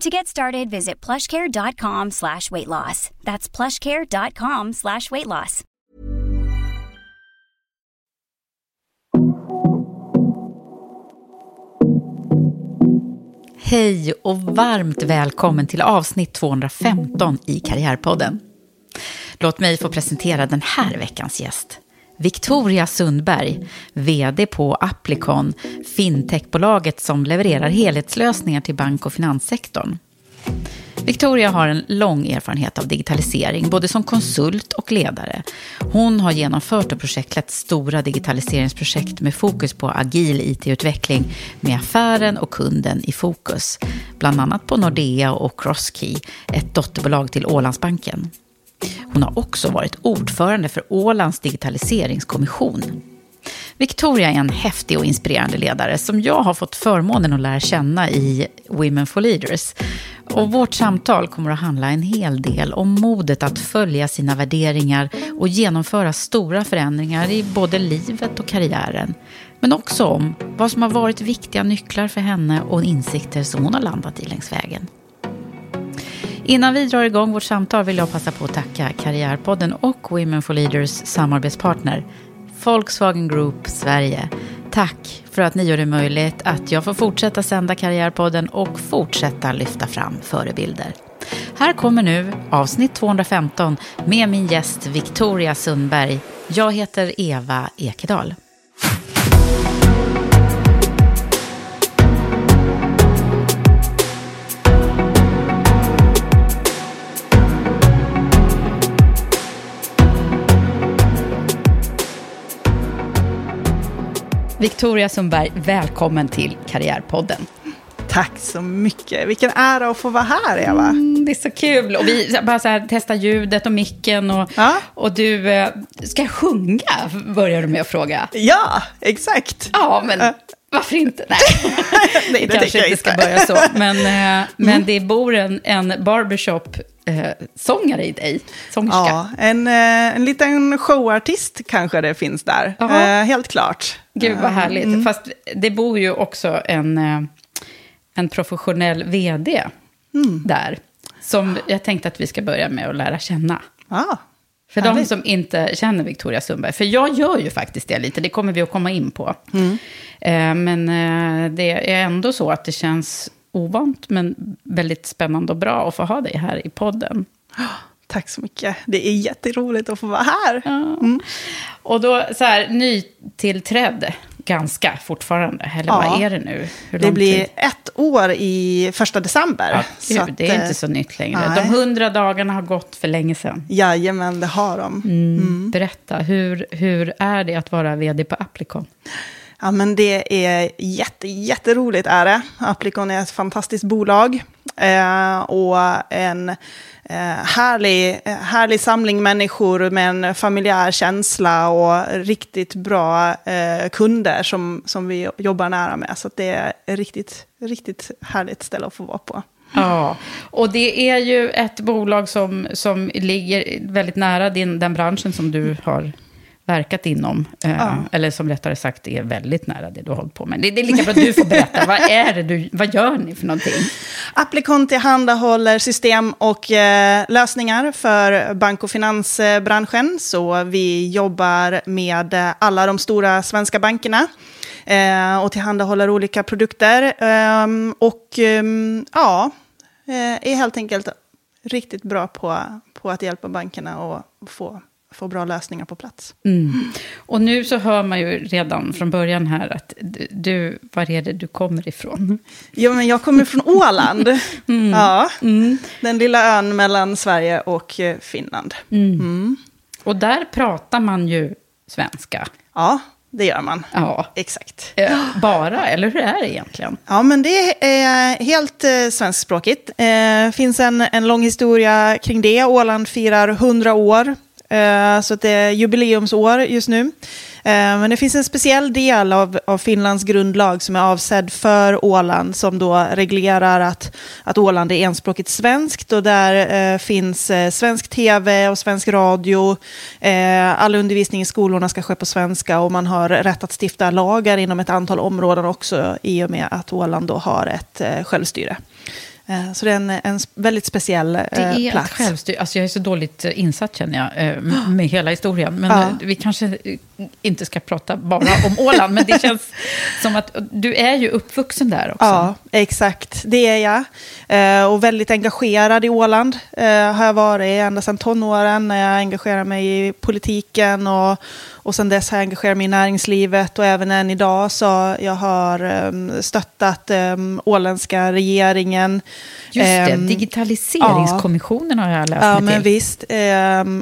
To get started, visit plushcare.com slash weight loss. That's plushcare.com slash weight loss. Hej och varmt välkommen till avsnitt 215 i Karriärpodden. Låt mig få presentera den här veckans gäst. Victoria Sundberg, vd på Applicon, fintechbolaget som levererar helhetslösningar till bank och finanssektorn. Victoria har en lång erfarenhet av digitalisering, både som konsult och ledare. Hon har genomfört och projektlett stora digitaliseringsprojekt med fokus på agil IT-utveckling med affären och kunden i fokus. Bland annat på Nordea och Crosskey, ett dotterbolag till Ålandsbanken. Hon har också varit ordförande för Ålands digitaliseringskommission. Victoria är en häftig och inspirerande ledare som jag har fått förmånen att lära känna i Women for Leaders. Och vårt samtal kommer att handla en hel del om modet att följa sina värderingar och genomföra stora förändringar i både livet och karriären. Men också om vad som har varit viktiga nycklar för henne och insikter som hon har landat i längs vägen. Innan vi drar igång vårt samtal vill jag passa på att tacka Karriärpodden och Women for Leaders samarbetspartner Volkswagen Group Sverige. Tack för att ni gör det möjligt att jag får fortsätta sända Karriärpodden och fortsätta lyfta fram förebilder. Här kommer nu avsnitt 215 med min gäst Victoria Sundberg. Jag heter Eva Ekedal. Victoria Sundberg, välkommen till Karriärpodden. Tack så mycket. Vilken ära att få vara här, Eva. Mm, det är så kul. Och vi bara så här, testar ljudet och micken. Och, Ja. och du, eh, ska jag sjunga? Börjar du med att fråga. Ja, exakt. Ja, men varför inte? Nej, Nej, det kanske inte ska börja så. Men, eh, men det bor en, en barbershop-sångare i dig. Sångerska. Ja, en, eh, en liten showartist kanske det finns där. Eh, helt klart. Gud vad härligt. Mm. Fast det bor ju också en, eh, en professionell vd Mm. där. Som jag tänkte att vi ska börja med att lära känna. Ja, För de som inte känner Victoria Sundberg, för jag gör ju faktiskt det lite, det kommer vi att komma in på. Mm. Eh, Men eh, det är ändå så att det känns ovant, men väldigt spännande och bra att få ha dig här i podden. tack så mycket. Det är jätteroligt att få vara här. Ja. Och då så här, nytillträdd, ganska fortfarande, eller Ja. vad är det nu? Det blir tid? ett år i första december. Ja, Så att, det är eh, inte så nytt längre. nej. De hundra dagarna har gått för länge sedan. Jajamän, det har de. Mm. Berätta, hur, hur är det att vara vd på Applicon? Ja, men det är jätte, jätteroligt är det. Applicon är ett fantastiskt bolag. Eh, och en eh, härlig, härlig samling människor med en familjär känsla och riktigt bra eh, kunder som, som vi jobbar nära med. Så att det är ett riktigt, riktigt härligt ställe att få vara på. Ja, och det är ju ett bolag som, som ligger väldigt nära din, den branschen som du har verkat inom. Eh, Ja. Eller som rättare sagt är väldigt nära det du har hållit på med. Det, det är lika bra att du får berätta. vad är det du, vad gör ni för någonting? Applikon tillhandahåller system och eh, lösningar för bank och finansbranschen. Så vi jobbar med eh, alla de stora svenska bankerna eh, och tillhandahåller olika produkter. Ehm, och ehm, ja, eh, är helt enkelt riktigt bra på, på att hjälpa bankerna och få, få bra lösningar på plats. Och nu så hör man ju redan från början här att du- var är det du kommer ifrån? Ja, men jag kommer från Åland. Ja, Den lilla ön mellan Sverige och eh, Finland. Och där pratar man ju svenska. Ja, det gör man. Ja. Exakt. Eh, Bara, eller hur är det egentligen? Ja, men det är helt eh, svenskspråkigt. Det finns en, en lång historia kring det. Åland firar 100 år, Eh, så att det är jubileumsår just nu. Eh, men det finns en speciell del av, av Finlands grundlag som är avsedd för Åland, som då reglerar att, att Åland är enspråkigt svenskt. Och där eh, finns eh, svensk tv och svensk radio. Eh, all undervisning i skolorna ska ske på svenska och man har rätt att stifta lagar inom ett antal områden också i och med att Åland då har ett eh, självstyre. Eh, så det är en, en väldigt speciell eh, Det är plats. ett självstyre. Alltså jag är så dåligt insatt känner jag eh, med hela historien. Men Ja. vi kanske inte ska prata bara om Åland. men det känns som att du är ju uppvuxen där också. Ja, exakt. Det är jag. Eh, och väldigt engagerad i Åland eh, har jag varit ända sedan tonåren när jag engagerar mig i politiken. Och, och sen dess har jag engagerat mig i näringslivet och även än idag så jag har um, stöttat um, åländska regeringen. Just det, Ehm, digitaliseringskommissionen har jag läst Ja, mig men till. visst.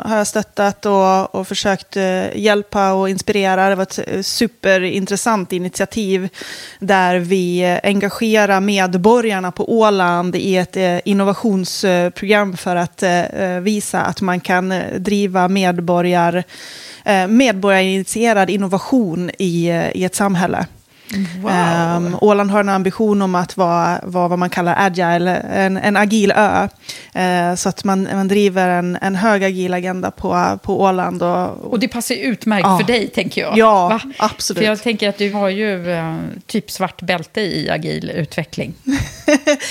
Har jag stöttat och, och försökt eh, hjälpa och inspirera. Det var ett eh, superintressant initiativ där vi eh, engagerar medborgarna på Åland i ett eh, innovationsprogram för att visa att man kan driva medborgar, medborgarinitierad innovation i, i ett samhälle. Ehm, Åland har en ambition om att vara, vara vad man kallar agile, en, en agil ö. Eh, så att man, man driver en, en hög agil agenda på, på Åland. Och, Och det passar ju utmärkt Ja. för dig, tänker jag. Ja, Va? absolut. För jag tänker att du har ju eh, typ svart bälte i agil utveckling.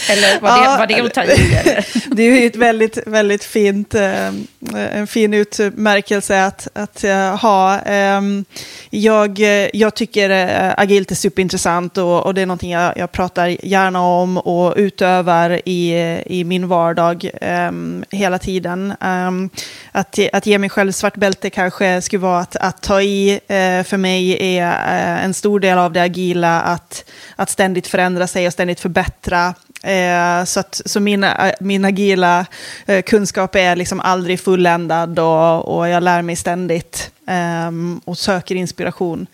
eller var det, Ja, var det att ta i? Det är ju ett väldigt, väldigt fint, eh, en fin utmärkelse att, att eh, ha. Ehm, jag, jag tycker eh, agilt är superintressant och, och det är någonting jag, jag pratar gärna om och utövar i, i min vardag ehm, hela tiden. Ehm, att, att ge mig själv svart bälte kanske skulle vara att, att ta i. För mig är en stor del av det agila att, att ständigt förändra sig och ständigt förbättra. Eh, så att, så min, eh, min agila eh, kunskap är liksom aldrig fulländad och, och jag lär mig ständigt ehm, och söker inspiration.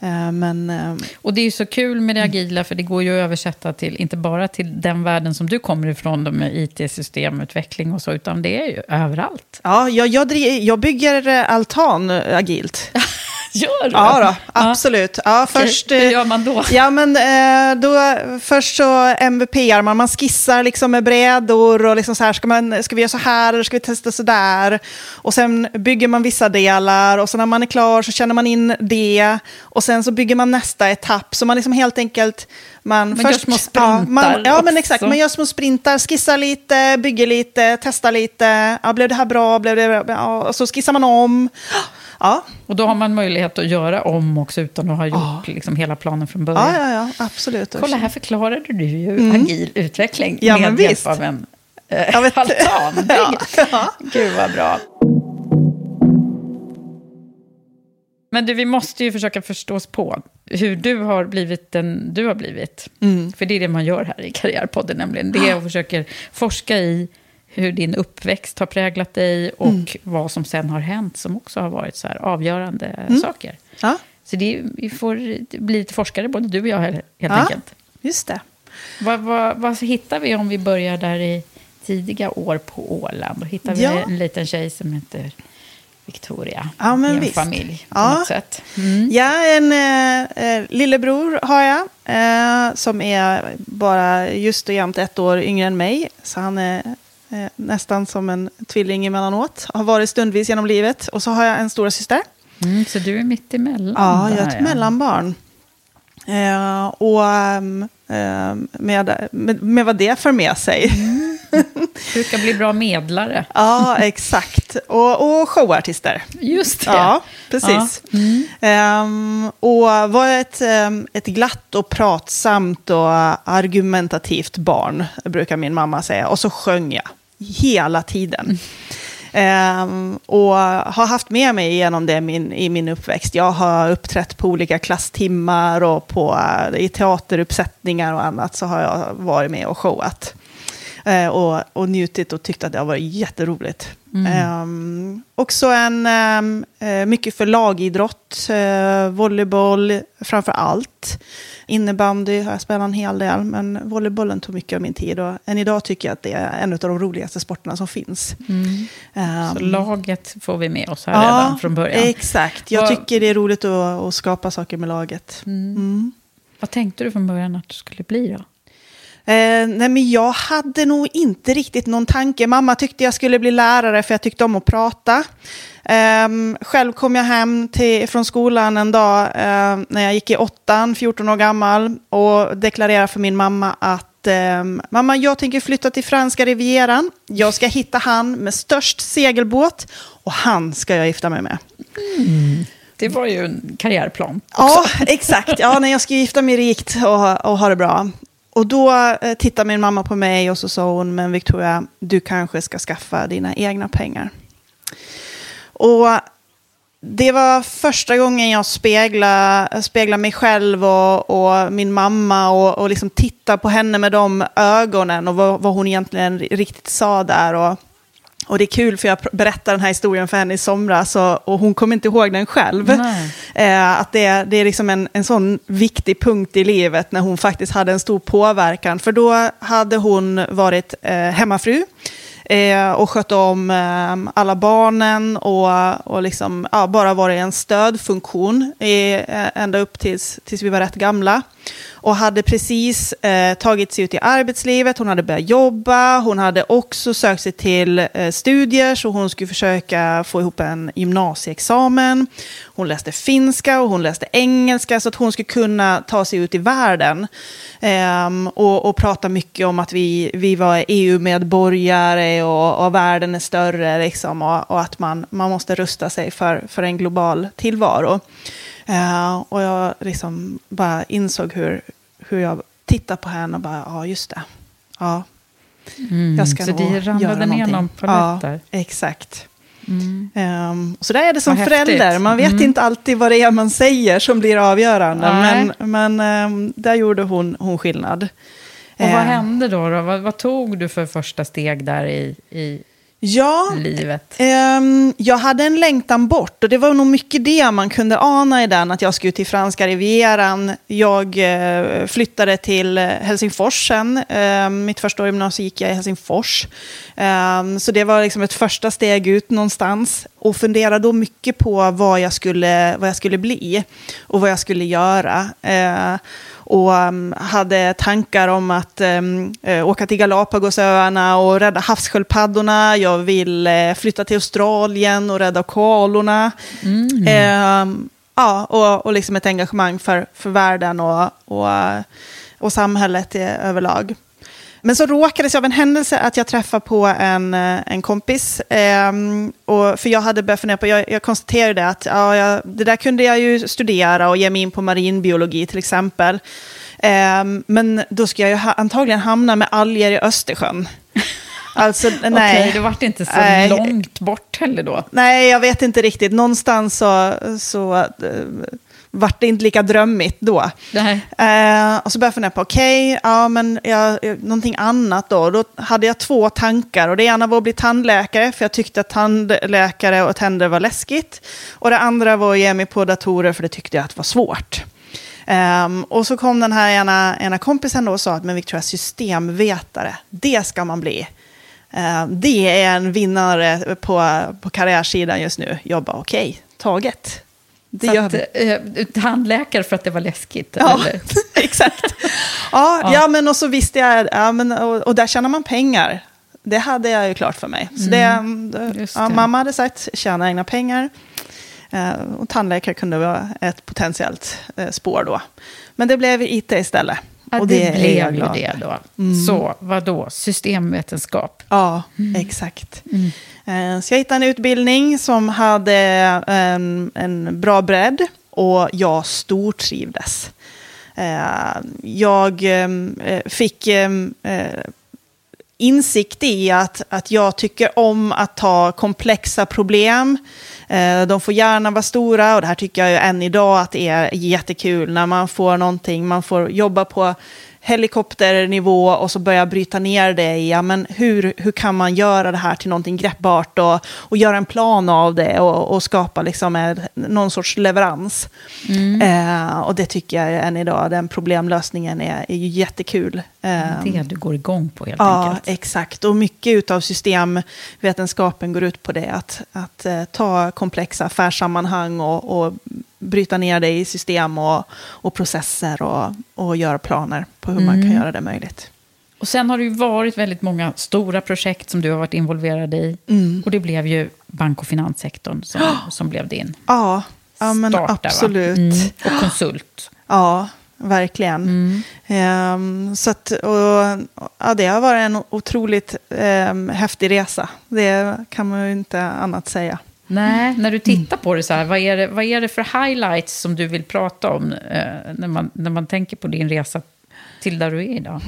Eh, men ehm, Och det är ju så kul med det agila, för det går ju att översätta till, inte bara till den världen som du kommer ifrån, med IT-systemutveckling och så, utan det är ju överallt. ja, jag, jag, jag bygger eh, altan eh, agilt. Gör du? Ja, då, absolut. Ja, Okej, först, Hur eh, gör man då? Ja, men eh, då, först så MVPar man, man skissar liksom med brädor och liksom så här, ska, man, ska vi göra så här eller ska vi testa så där? Och sen bygger man vissa delar och sen när man är klar så känner man in det och sen så bygger man nästa etapp. Så man liksom helt enkelt... Man, Man gör små ja, man, sprintar ja, men exakt. Man gör små sprintar, skissar lite, bygger lite, testar lite. Ja, blev det här bra? Blev det bra? Ja, och så skissar man om. Ja, Och då har man möjlighet att göra om också utan att ha gjort liksom hela planen från början. ja, ja, ja absolut. Kolla, här förklarade du ju agil utveckling Mm. Ja, med hjälp visst. av en eh, vet. altan. Ja. Gud vad bra. Men du, vi måste ju försöka förstå oss på hur du har blivit den du har blivit. Mm. För det är det man gör här i Karriärpodden, nämligen. Det är att försöka forska i hur din uppväxt har präglat dig och Mm. vad som sen har hänt som också har varit så här avgörande Mm. saker. Ja, Så det, vi får bli lite forskare, både du och jag, helt Ja. enkelt. just det. Vad, vad, vad hittar vi om vi börjar där i tidiga år på Åland? Då hittar vi Ja. en liten tjej som heter Victoria Ja, men i en visst. familj på Ja. något sätt. Ja, en eh, eh, lillebror har jag. Eh, som är bara just och jämnt ett år yngre än mig. Så han är eh, nästan som en tvilling emellanåt. Har varit stundvis genom livet. Och så har jag en stora syster Mm, så du är mitt emellan? Ja, jag är ett mellanbarn. Eh, och ehm, med, med, med vad det för med sig. brukar bli bra medlare. ja, exakt. Och, och showartister. Just det. Ja, precis. Ehm, och var ett, ehm, ett glatt och pratsamt och argumentativt barn, brukar min mamma säga. Och så sjöng jag hela tiden. Um, och har haft med mig genom det min, i min uppväxt. Jag har uppträtt på olika klasstimmar och på, i teateruppsättningar och annat så har jag varit med och showat. Eh, och, och njutit och tyckt att det har varit jätteroligt. Um, också en, um, mycket för lagidrott, uh, volleyboll framför allt. Innebandy har jag spelat en hel del, men volleybollen tog mycket av min tid. Och än idag tycker jag att det är en av de roligaste sporterna som finns. Mm. Um, Så laget får vi med oss här redan från början. exakt. Jag Vad- tycker det är roligt att, att skapa saker med laget. Mm. Vad tänkte du från början att du skulle bli då? Eh, nej, men jag hade nog inte riktigt någon tanke. Mamma tyckte jag skulle bli lärare för jag tyckte om att prata. Ehm, själv kom jag hem till, från skolan en dag eh, när jag gick i åttan, 14 år gammal, och deklarerade för min mamma att ehm, mamma, jag tänker flytta till franska rivieran. Jag ska hitta han med störst segelbåt och han ska jag gifta mig med. Det var ju en karriärplan. Ja, exakt. Ja, när jag ska gifta mig rikt och, och ha det bra. Och då eh, tittade min mamma på mig och så sa hon, men Victoria, du kanske ska skaffa dina egna pengar. Och det var första gången jag speglade, speglade mig själv och, och min mamma och, och liksom tittade på henne med de ögonen och vad, vad hon egentligen riktigt sa där. Och, och det är kul för jag berättade den här historien för henne i somras och, och hon kommer inte ihåg den själv. Eh, att det, det är liksom en, en sån viktig punkt i livet när hon faktiskt hade en stor påverkan. För då hade hon varit eh, hemmafru eh, och skött om eh, alla barnen och, och liksom, ja, bara varit en stödfunktion i, eh, ända upp tills, tills vi var rätt gamla. Och hade precis eh, tagit sig ut i arbetslivet, hon hade börjat jobba, hon hade också sökt sig till eh, studier så hon skulle försöka få ihop en gymnasieexamen. Hon läste finska och hon läste engelska så att hon skulle kunna ta sig ut i världen. Ehm, och, och prata mycket om att vi, vi var EU-medborgare och, och världen är större liksom, och, och att man, man måste rusta sig för, för en global tillvaro. Uh, och jag liksom bara insåg hur, hur jag tittade på henne och bara, ja just det. Ja, jag ska Mm. så det ramlade ner någon palett där. Ja, exakt. Ehm, så där är det som Vad förälder. häftigt. Man vet Mm. inte alltid vad det är man säger som blir avgörande. Nej. Men, men ehm, där gjorde hon, hon skillnad. Och vad Ehm, hände då? då? Vad, vad tog du för första steg där i, i Ja, livet? Ehm, jag hade en längtan bort och det var nog mycket det man kunde ana i den, att jag skulle till franska rivieran. Jag eh, flyttade till eh, Helsingfors sen. Ehm, mitt första år i gymnasiet gick jag i Helsingfors. Ehm, så det var liksom ett första steg ut någonstans. Och funderade då mycket på vad jag skulle, vad jag skulle bli och vad jag skulle göra. Eh, och um, hade tankar om att um, eh, åka till Galapagosöarna och rädda havssköldpaddorna. Jag vill eh, flytta till Australien och rädda koalorna. Ehm, ja, och, och liksom ett engagemang för, för världen och, och, eh, och samhället i, överlag. Men så råkades jag av en händelse att jag träffade på en, eh, en kompis. ehm, och, för jag hade börjat fundera på, jag, jag konstaterade att ja, jag, det där kunde jag ju studera och ge mig in på marinbiologi till exempel. Ehm, men då ska jag ju ha, antagligen hamna med alger i Östersjön. Alltså, nej. Okej, det vart inte så Nej. långt bort heller då. Nej, jag vet inte riktigt. Någonstans så, så uh, vart det inte lika drömmigt då. Eh, och så började jag fundera på, okej, ja men jag, någonting annat då. Då hade jag två tankar. Och det ena var att bli tandläkare, för jag tyckte att tandläkare och tänder var läskigt. Och det andra var att ge mig på datorer, för det tyckte jag att var svårt. Ehm, och så kom den här ena, ena kompisen då och sa att men Victoria, systemvetare, det ska man bli. Ehm, det är en vinnare på, på karriärsidan just nu. Jag bara, okej, taget. Det Så att, eh, tandläkare för att det var läskigt? Ja, Eller? exakt. Ja, ja. men och så visste jag, ja, men, och, och där tjänar man pengar. Det hade jag ju klart för mig. Så det, Mm. Just ja, det. mamma hade sagt, tjäna egna pengar. Eh, och tandläkare kunde vara ett potentiellt eh, spår då. Men det blev IT istället. Ja, och det, det blev jag ju glad det då. Mm. Så, vad då? Systemvetenskap. Ja, exakt. Eh, Så jag hittade en utbildning som hade en, en bra bredd och jag stortrivdes. Eh, Jag eh, fick eh, eh, insikt i att, att jag tycker om att ta komplexa problem. Eh, de får gärna vara stora och det här tycker jag ju än idag att det är jättekul när man får någonting, man får jobba på helikopternivå och så börja bryta ner det i, ja, men hur, hur kan man göra det här till någonting greppbart och, och göra en plan av det och, och skapa liksom en, någon sorts leverans. Eh, och det tycker jag än idag, den problemlösningen är, är ju jättekul. Eh, Det du går igång på helt Ja, enkelt. exakt. Och mycket av systemvetenskapen går ut på det. Att, att eh, ta komplexa affärssammanhang och, och bryta ner det i system och, och processer och, och göra planer på hur man kan Mm. göra det möjligt. Och sen har det ju varit väldigt många stora projekt som du har varit involverad i. Mm. Och det blev ju bank och finanssektorn som, som blev din Ja, ja men start där, va? absolut. Mm. Och konsult. Ja, verkligen. Mm. Ehm, så att, och, ja, det har varit en otroligt um, häftig resa. Det kan man ju inte annat säga. Nej, när du tittar på det så här, vad är det, vad är det för highlights som du vill prata om eh, när, man, när man tänker på din resa till där du är idag?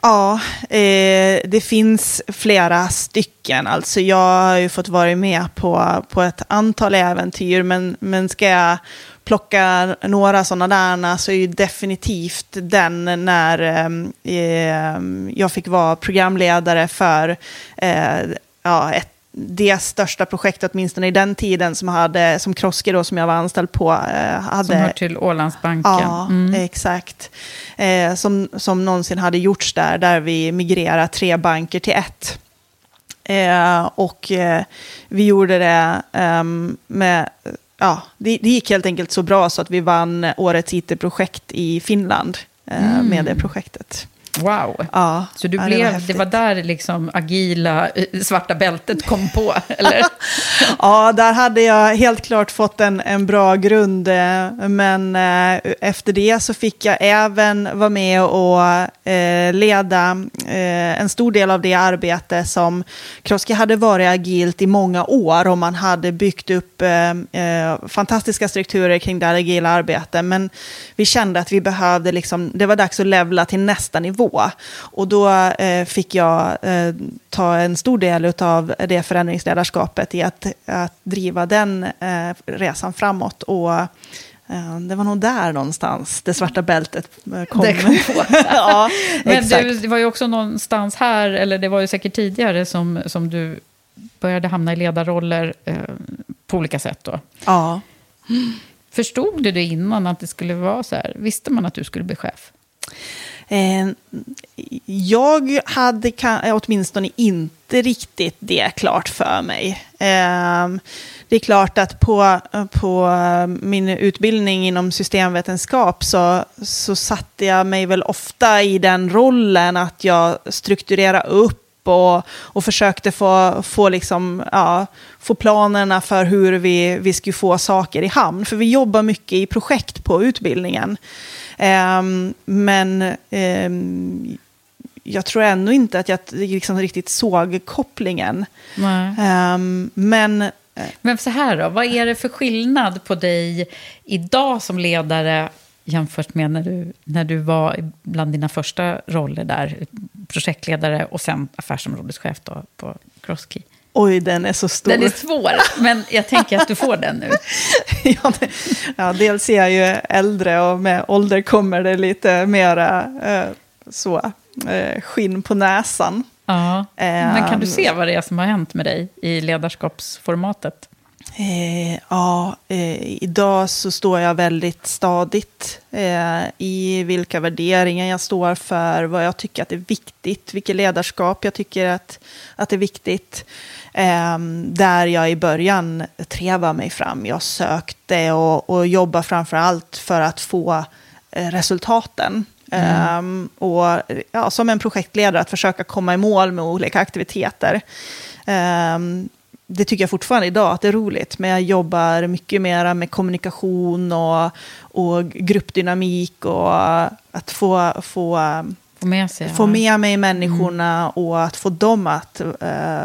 Ja, eh, det finns flera stycken. Alltså jag har ju fått vara med på, på ett antal äventyr, men, men ska jag plocka några sådana där så är ju definitivt den när eh, eh, jag fick vara programledare för eh, ja, ett det största projektet, åtminstone i den tiden, som, hade, som Kroske då, som jag var anställd på, eh, hade... Som hör till Ålandsbanken. Ja, Mm. exakt. Eh, som, som någonsin hade gjorts där, där vi migrerade tre banker till ett. Eh, och eh, vi gjorde det ehm, med... Ja, det, det gick helt enkelt så bra så att vi vann årets IT-projekt i Finland eh, med det projektet. Wow. Ja, Så du ja, blev, det, det, var var häftigt. där liksom agila eh, svarta bältet kom på, eller? Ja, där hade jag helt klart fått en, en bra grund. eh, Men eh, efter det så fick jag även vara med och eh, leda eh, en stor del av det arbete som Kroski hade varit agilt i många år och man hade byggt upp eh, fantastiska strukturer kring det agila arbetet. Men vi kände att vi behövde, liksom, det var dags att levla till nästa nivå. Och då eh, fick jag eh, ta en stor del av det förändringsledarskapet i att, att driva den eh, resan framåt. Och eh, det var nog där någonstans det svarta bältet eh, kom. Det kom på. ja, Men exakt. du, det var ju också någonstans här, eller det var ju säkert tidigare, som, som du började hamna i ledarroller eh, på olika sätt. Då. Ja. Förstod du det innan att det skulle vara så här? Visste man att du skulle bli chef? Eh, jag hade kan, eh, åtminstone inte riktigt det klart för mig. Eh, det är klart att på, på eh, min utbildning inom systemvetenskap så, så satte jag mig väl ofta i den rollen att jag strukturerade upp och, och försökte få, få, liksom, ja, få planerna för hur vi, vi skulle få saker i hamn. För vi jobbar mycket i projekt på utbildningen. Ehm, men ehm, jag tror ändå inte att jag liksom riktigt såg kopplingen. Ehm, men Men så här då, vad är det för skillnad på dig idag som ledare jämfört med när du, när du var bland dina första roller där, projektledare och sen affärsområdeschef då på Crosskey? Oj, den är så stor. Den är svår, men jag tänker att du får den nu. ja, det, ja, dels är jag ju äldre och med ålder kommer det lite mera eh, så, eh, skinn på näsan. Ja. Men kan du Ehm. se vad det är som har hänt med dig i ledarskapsformatet? Eh, ja, eh, idag så står jag väldigt stadigt eh, i vilka värderingar jag står för, vad jag tycker att är viktigt, vilket ledarskap jag tycker att, att är viktigt. Eh, där jag i början trevar mig fram. Jag sökte och, och jobbar framför allt för att få eh, resultaten. Ehm, och ja, som en projektledare att försöka komma i mål med olika aktiviteter. Ehm, det tycker jag fortfarande idag att det är roligt. Men jag jobbar mycket mer med kommunikation och, och gruppdynamik och att få, få, Få med, sig, få med mig människorna och att få dem att eh,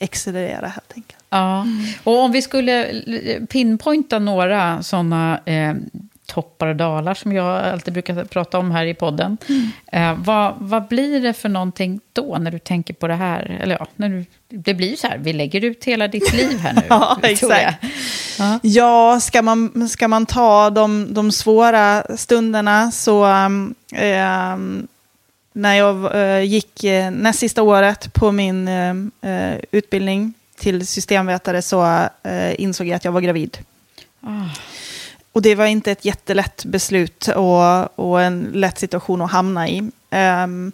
accelerera helt enkelt. Ja, och om vi skulle pinpointa några sådana eh, toppar och dalar som jag alltid brukar prata om här i podden. Eh, vad, vad blir det för någonting då när du tänker på det här? Eller ja, när du, det blir ju så här, vi lägger ut hela ditt liv här nu. Ja, exakt. Ja, ska man, ska man ta de, de svåra stunderna så... um, när jag eh, gick eh, näst sista året på min eh, utbildning till systemvetare så insåg jag att jag var gravid. Ah. Och det var inte ett jättelätt beslut och, och en lätt situation att hamna i. Ehm,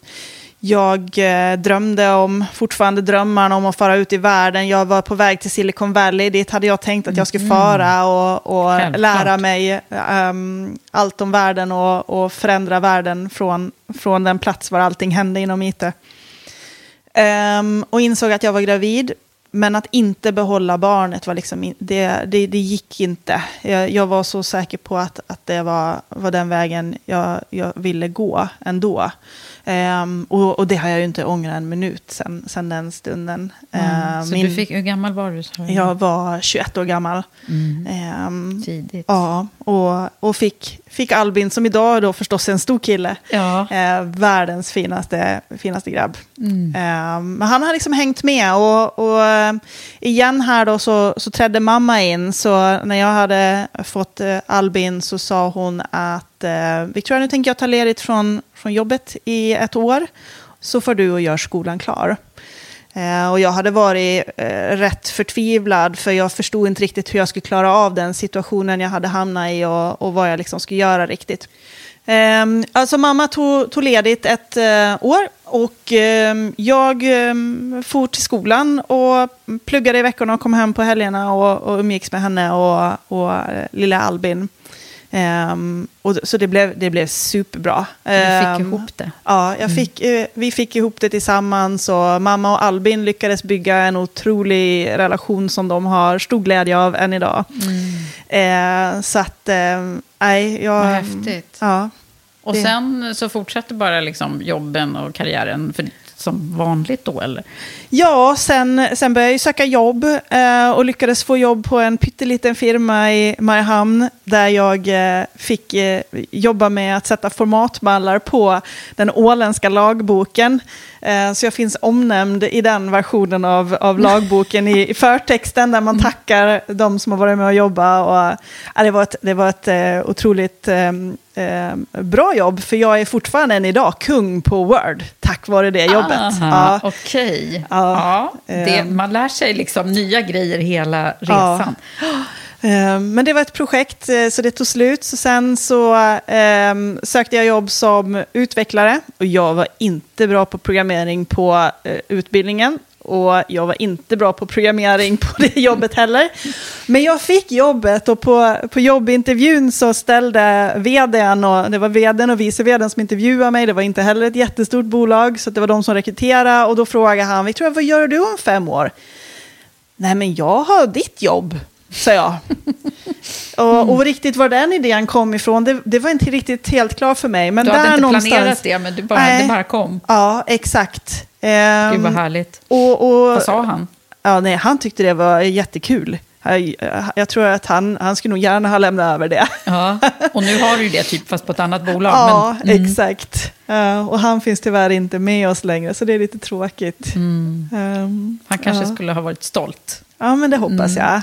jag eh, drömde om, fortfarande drömmarna om att fara ut i världen. Jag var på väg till Silicon Valley. Dit hade jag tänkt att jag skulle fara och, och lära mig ehm, allt om världen och, och förändra världen från, från den plats var allting hände inom IT. Ehm, och insåg att jag var gravid. Men att inte behålla barnet var liksom, det, det, det gick inte. Jag, jag var så säker på att, att det var, var den vägen jag, jag ville gå ändå. Ehm, och, och det har jag ju inte ångrat en minut sen, sen den stunden. Mm. Ehm, Så min- du fick, hur gammal var du? du? Jag var 21 år gammal. Mm. Ehm, Tidigt. ja, och, och fick, fick Albin, som idag då förstås är en stor kille. Ja. Eh, världens finaste, finaste grabb. Mm. Eh, men han har liksom hängt med och, och eh, igen här då så, så trädde mamma in. Så när jag hade fått eh, Albin så sa hon att eh, Victoria nu tänker jag ta ledigt från, från jobbet i ett år. Så får du och gör skolan klar. Eh, och jag hade varit eh, rätt förtvivlad för jag förstod inte riktigt hur jag skulle klara av den situationen jag hade hamnat i och, och vad jag liksom skulle göra riktigt. Ehm, alltså mamma tog, tog ledigt ett eh, år och ehm, jag ehm, for till skolan och pluggade i veckorna och kom hem på helgerna och, och umgicks med henne och, och lilla Albin. Ehm, och, så det blev, det blev superbra. Du fick Ehm, ihop det. Ja, jag fick, eh, vi fick ihop det tillsammans och mamma och Albin lyckades bygga en otrolig relation som de har stor glädje av än idag. Eh, så att, nej, jag... Vad häftigt. Ja. Och det- sen så fortsätter bara liksom jobben och karriären för, som vanligt då, eller? Ja, sen, sen började jag söka jobb eh, och lyckades få jobb på en pytteliten firma i Mariehamn där jag eh, fick eh, jobba med att sätta formatmallar på den åländska lagboken. Eh, så jag finns omnämnd i den versionen av, av lagboken i, i förtexten där man tackar de som har varit med och jobbat. Och, ja, det var ett, det var ett eh, otroligt eh, eh, bra jobb, för jag är fortfarande än idag kung på Word tack vare det jobbet. Aha, Ja. Okej. Ja. Ja, det, Ehm. man lär sig liksom nya grejer hela resan. Eh, Eh, men det var ett projekt, eh, så det tog slut. Så sen så eh, sökte jag jobb som utvecklare. Och jag var inte bra på programmering på eh, utbildningen. Och jag var inte bra på programmering på det jobbet heller. Men jag fick jobbet och på, på jobbintervjun så ställde vdn, och det var vdn och vice vdn som intervjuade mig. Det var inte heller ett jättestort bolag, så det var de som rekryterade. Och då frågade han, Victoria, vad gör du om fem år? Nej, men jag har ditt jobb, sa jag. och, och riktigt var den idén kom ifrån, det, det var inte riktigt helt klart för mig. Men Du där hade inte någonstans, planerat det, men du bara, Nej. det bara kom. Ja, exakt. Ehm, Gud vad härligt. och, och, Vad sa han? Ja, nej, han tyckte det var jättekul. Jag, jag tror att han, han skulle nog gärna ha lämnat över det. Ja, och nu har du det, typ, fast på ett annat bolag. Ja, men, mm, exakt. Ja, och han finns tyvärr inte med oss längre, så det är lite tråkigt. mm. Ehm, Han kanske ja. skulle ha varit stolt. Ja, men det hoppas jag.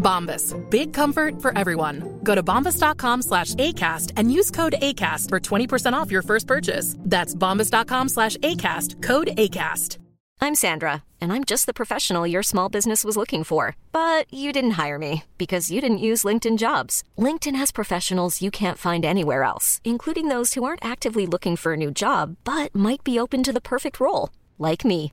Bombas. Big comfort for everyone. Go to bombas.com slash ACAST and use code ACAST for 20% off your first purchase. That's bombas.com slash ACAST. Code ACAST. I'm Sandra, and I'm just the professional your small business was looking for. But you didn't hire me because you didn't use LinkedIn jobs. LinkedIn has professionals you can't find anywhere else, including those who aren't actively looking for a new job but might be open to the perfect role, like me.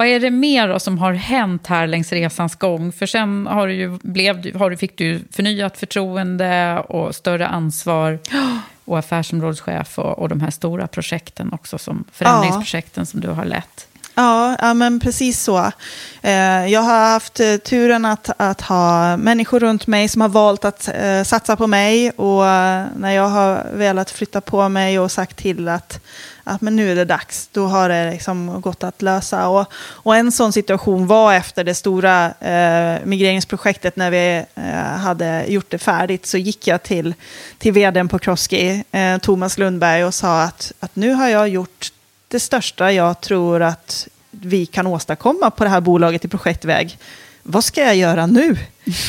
Vad är det mer då som har hänt här längs resans gång? För sen har du ju, blev, har du, fick du förnyat förtroende och större ansvar och affärsområdeschef och, och de här stora projekten också, som förändringsprojekten som du har lett. Ja, ja, men precis så. Eh, jag har haft eh, turen att, att ha människor runt mig som har valt att eh, satsa på mig. Och eh, när jag har velat flytta på mig och sagt till att, att men nu är det dags, då har det liksom gått att lösa. Och, och en sån situation var efter det stora eh, migreringsprojektet när vi eh, hade gjort det färdigt. Så gick jag till, till vdn på Kroski, eh, Thomas Lundberg, och sa att, att nu har jag gjort det största jag tror att vi kan åstadkomma på det här bolaget i projektväg. Vad ska jag göra nu?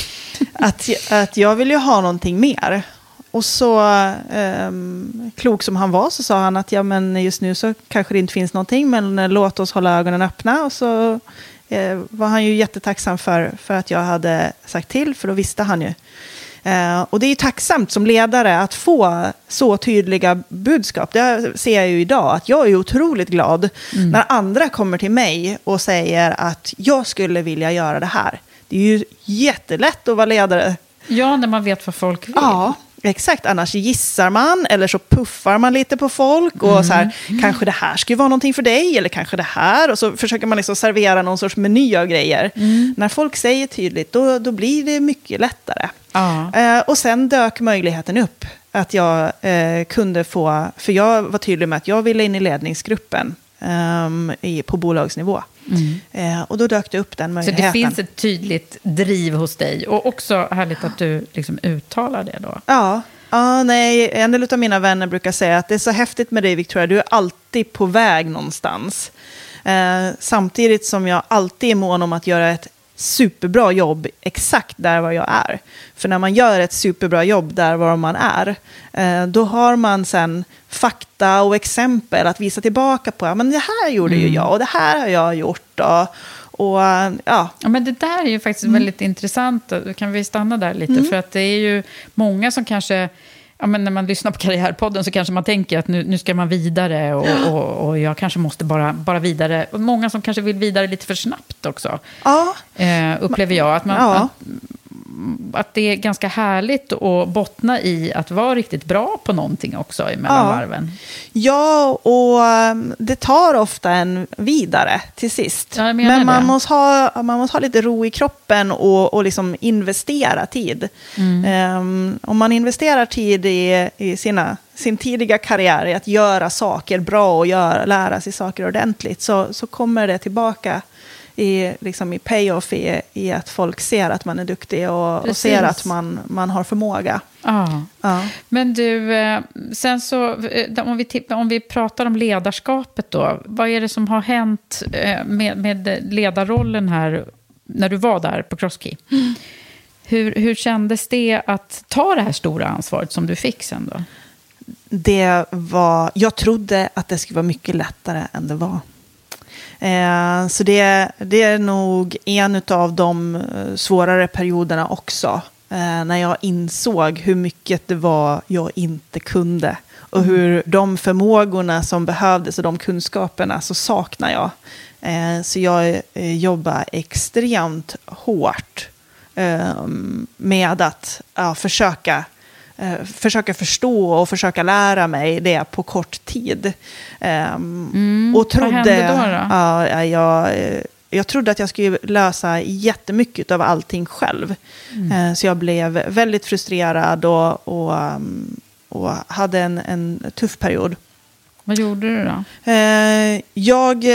att, att jag vill ju ha någonting mer. Och så, um, klok som han var, så sa han att ja, men just nu så kanske det inte finns någonting, men låt oss hålla ögonen öppna. Och så eh, var han ju jättetacksam för, för att jag hade sagt till, för då visste han ju Eh, och det är ju tacksamt som ledare att få så tydliga budskap. Det ser jag ju idag, att jag är otroligt glad mm. när andra kommer till mig och säger att jag skulle vilja göra det här. Det är ju jättelätt att vara ledare. Ja, när man vet vad folk vill. Ja, Exakt, annars gissar man eller så puffar man lite på folk och mm. så här, kanske det här skulle vara någonting för dig eller kanske det här och så försöker man liksom servera någon sorts meny av grejer. Mm. När folk säger tydligt, då, då blir det mycket lättare. Ah. Eh, och sen dök möjligheten upp att jag eh, kunde få, för jag var tydlig med att jag ville in i ledningsgruppen i, på bolagsnivå. Mm. Eh, och då dök det upp den möjligheten. Så det finns ett tydligt driv hos dig. Och också härligt att du liksom uttalar det då. Ja. Ja, nej, en del av mina vänner brukar säga att det är så häftigt med dig, Victoria. Du är alltid på väg någonstans. Eh, samtidigt som jag alltid är mån om att göra ett superbra jobb exakt där var jag är. För när man gör ett superbra jobb där var man är, eh, då har man sen fakta och exempel att visa tillbaka på. Ja, men det här gjorde mm. ju jag och det här har jag gjort. Och, och, ja. ja, men det där är ju faktiskt mm. väldigt intressant. Då kan vi stanna där lite? Mm. För att det är ju många som kanske ja, men när man lyssnar på Karriärpodden så kanske man tänker att nu, nu ska man vidare och, ja. och, och, jag kanske måste bara, bara vidare. Och många som kanske vill vidare lite för snabbt också, ja. eh, upplever jag. Att man, ja. att, att det är ganska härligt att bottna i att vara riktigt bra på någonting också mellan ja. varven. Ja, och um, det tar ofta en vidare till sist. Ja, Men man måste, ha, man måste ha lite ro i kroppen och, och liksom investera tid. Mm. Um, om man investerar tid i, i sina sin tidiga karriär i att göra saker bra och göra, lära sig saker ordentligt, så, så kommer det tillbaka i, liksom i payoff i, i att folk ser att man är duktig och, och ser att man, man har förmåga. Ja. ja. Men du, eh, sen så, eh, om vi, om vi pratar om ledarskapet då, vad är det som har hänt eh, med, med ledarrollen här när du var där på Crosskey? Mm. Hur, hur kändes det att ta det här stora ansvaret som du fick sen då? Det var, jag trodde att det skulle vara mycket lättare än det var. Eh, så det, det är nog en av de eh, svårare perioderna också. Eh, när jag insåg hur mycket det var jag inte kunde. Och mm. hur de förmågorna som behövdes och de kunskaperna så saknar jag. Eh, så jag eh, jobbar extremt hårt eh, med att ja, försöka eh, försöka förstå och försöka lära mig det på kort tid. Um, mm, och trodde, vad hände då? då? Ja, jag, jag trodde att jag skulle lösa jättemycket av allting själv. Mm. Uh, så jag blev väldigt frustrerad och, och, um, och hade en, en tuff period. Vad gjorde du då? Uh, jag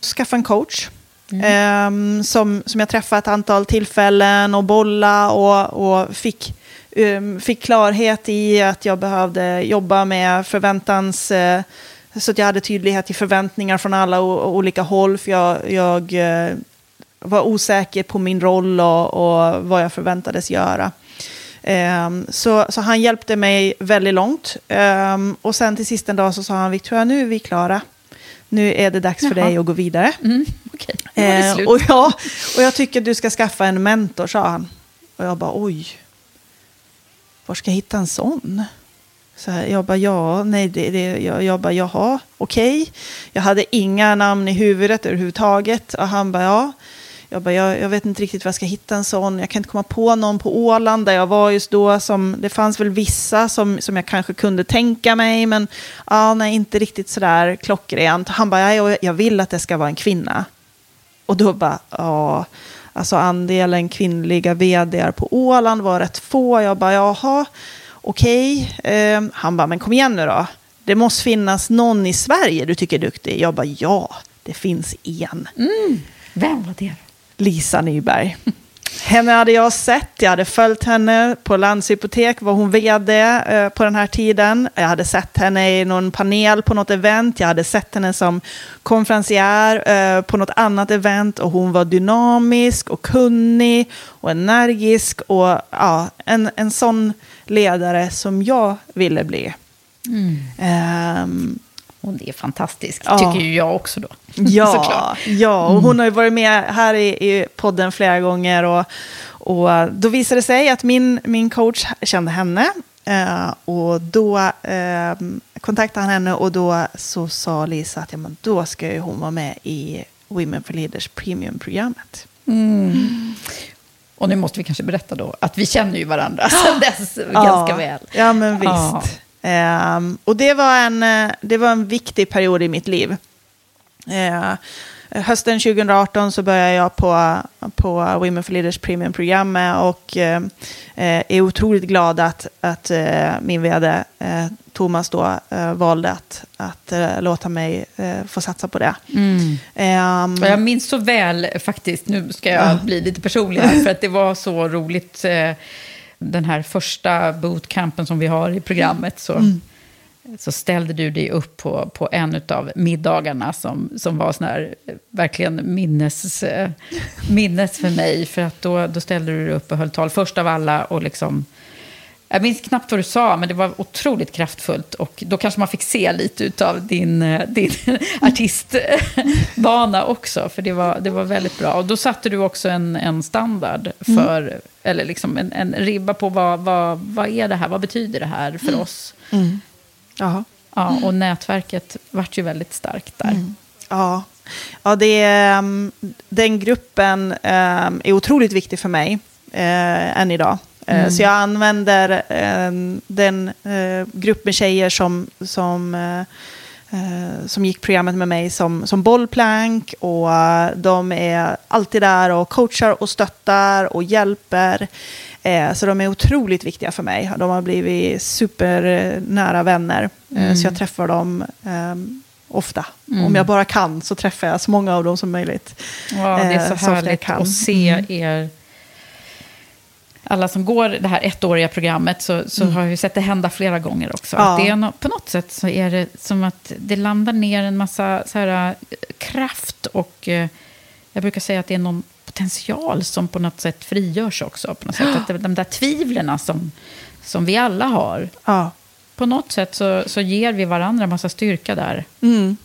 skaffade en coach. Mm. Um, som, som jag träffade ett antal tillfällen och bolla och, och fick um, fick klarhet i att jag behövde jobba med förväntans... Uh, så att jag hade tydlighet i förväntningar från alla olika håll. För jag, jag uh, var osäker på min roll och, och vad jag förväntades göra. Um, så, så han hjälpte mig väldigt långt. Um, och sen till sist en dag så sa han, Victoria, nu är vi klara. Nu är det dags Jaha. för dig att gå vidare. Mm, okay. uh, och, ja, och jag tycker du ska skaffa en mentor, sa han. Och jag bara, oj, var ska jag hitta en sån? Så här, jag bara, ja, nej, det, det, jag, jag bara, jaha, okej. Okay. Jag hade inga namn i huvudet överhuvudtaget. Och han bara, ja. Jag bara, jag, jag, vet inte riktigt var jag ska hitta en sån. Jag kan inte komma på någon på Åland där jag var just då. Som, det fanns väl vissa som, som jag kanske kunde tänka mig, men ah, nej, inte riktigt sådär klockrent. Han bara, jag, jag vill att det ska vara en kvinna. Och då bara, ja. Alltså andelen kvinnliga vd på Åland var rätt få. Jag bara, jaha, okej. Okay. Eh, han bara, men kom igen nu då. Det måste finnas någon i Sverige du tycker är duktig. Jag bara, ja, det finns en. Mm. Vem var det? Lisa Nyberg. Henne hade jag sett, jag hade följt henne på Landshypotek, var hon vd eh, på den här tiden. Jag hade sett henne i någon panel på något event, jag hade sett henne som konferencier eh, på något annat event och hon var dynamisk och kunnig och energisk och ja, en, en sån ledare som jag ville bli. Mm. Um, hon är fantastisk, ja. tycker ju jag också då. Ja, ja och hon mm. har ju varit med här i, i podden flera gånger. Och, och då visade det sig att min, min coach kände henne. Eh, och då eh, kontaktade han henne och då så sa Lisa att ja, men då ska ju hon vara med i Women for Leaders Premium-programmet. Mm. Och nu måste vi kanske berätta då att vi känner ju varandra sedan dess ja, ganska väl. Ja, men visst. Ja. Um, och det var, en, eh, det var en viktig period i mitt liv. Uh, hösten 2018 så började jag på, på Women for Leaders Premium-programmet och uh, är otroligt glad att, att uh, min vd Thomas då valde att, att låta mig få satsa på det. Mm. Um, jag minns så väl faktiskt, nu ska jag bli lite personlig här, för att det var så roligt den här första bootcampen som vi har i programmet så, mm. Så ställde du dig upp på, på en av middagarna som, som var sån här, verkligen minnes, minnes för mig. För att då, då ställde du dig upp och höll tal först av alla och liksom jag minns knappt vad du sa, men det var otroligt kraftfullt. Och då kanske man fick se lite av din, eh, din artistbana också, för det var, det var väldigt bra. Och då satte du också en, en standard för, mm. eller liksom en, en ribba på vad, vad, vad är det här, vad betyder det här för oss? Mm. Ja, och nätverket vart ju väldigt starkt där. Mm. Ja, ja det mm, den gruppen um, är otroligt viktig för mig uh, än idag. Eh, mm. Så jag använder eh, den eh, grupp med tjejer som, som, som gick programmet med mig som, som bollplank. Och de är alltid där och coachar och stöttar och hjälper. Eh, så de är otroligt viktiga för mig. De har blivit supernära vänner. Eh, Mm. Så jag träffar dem eh, ofta. Mm. Om jag bara kan så träffar jag så många av dem som möjligt. Ja, det är så jag härligt att se Mm. er... Alla som går det här ettåriga programmet så, så har jag ju sett det hända flera gånger också. Mm. Ja. Att det är no, på något sätt så är det som att det landar ner en massa så här, kraft och eh, jag brukar säga att det är någon potential som på något sätt frigörs också. På något sätt. Att de där tvivlen som, som vi alla har, Ja. på något sätt så, så ger vi varandra en massa styrka där. Mm.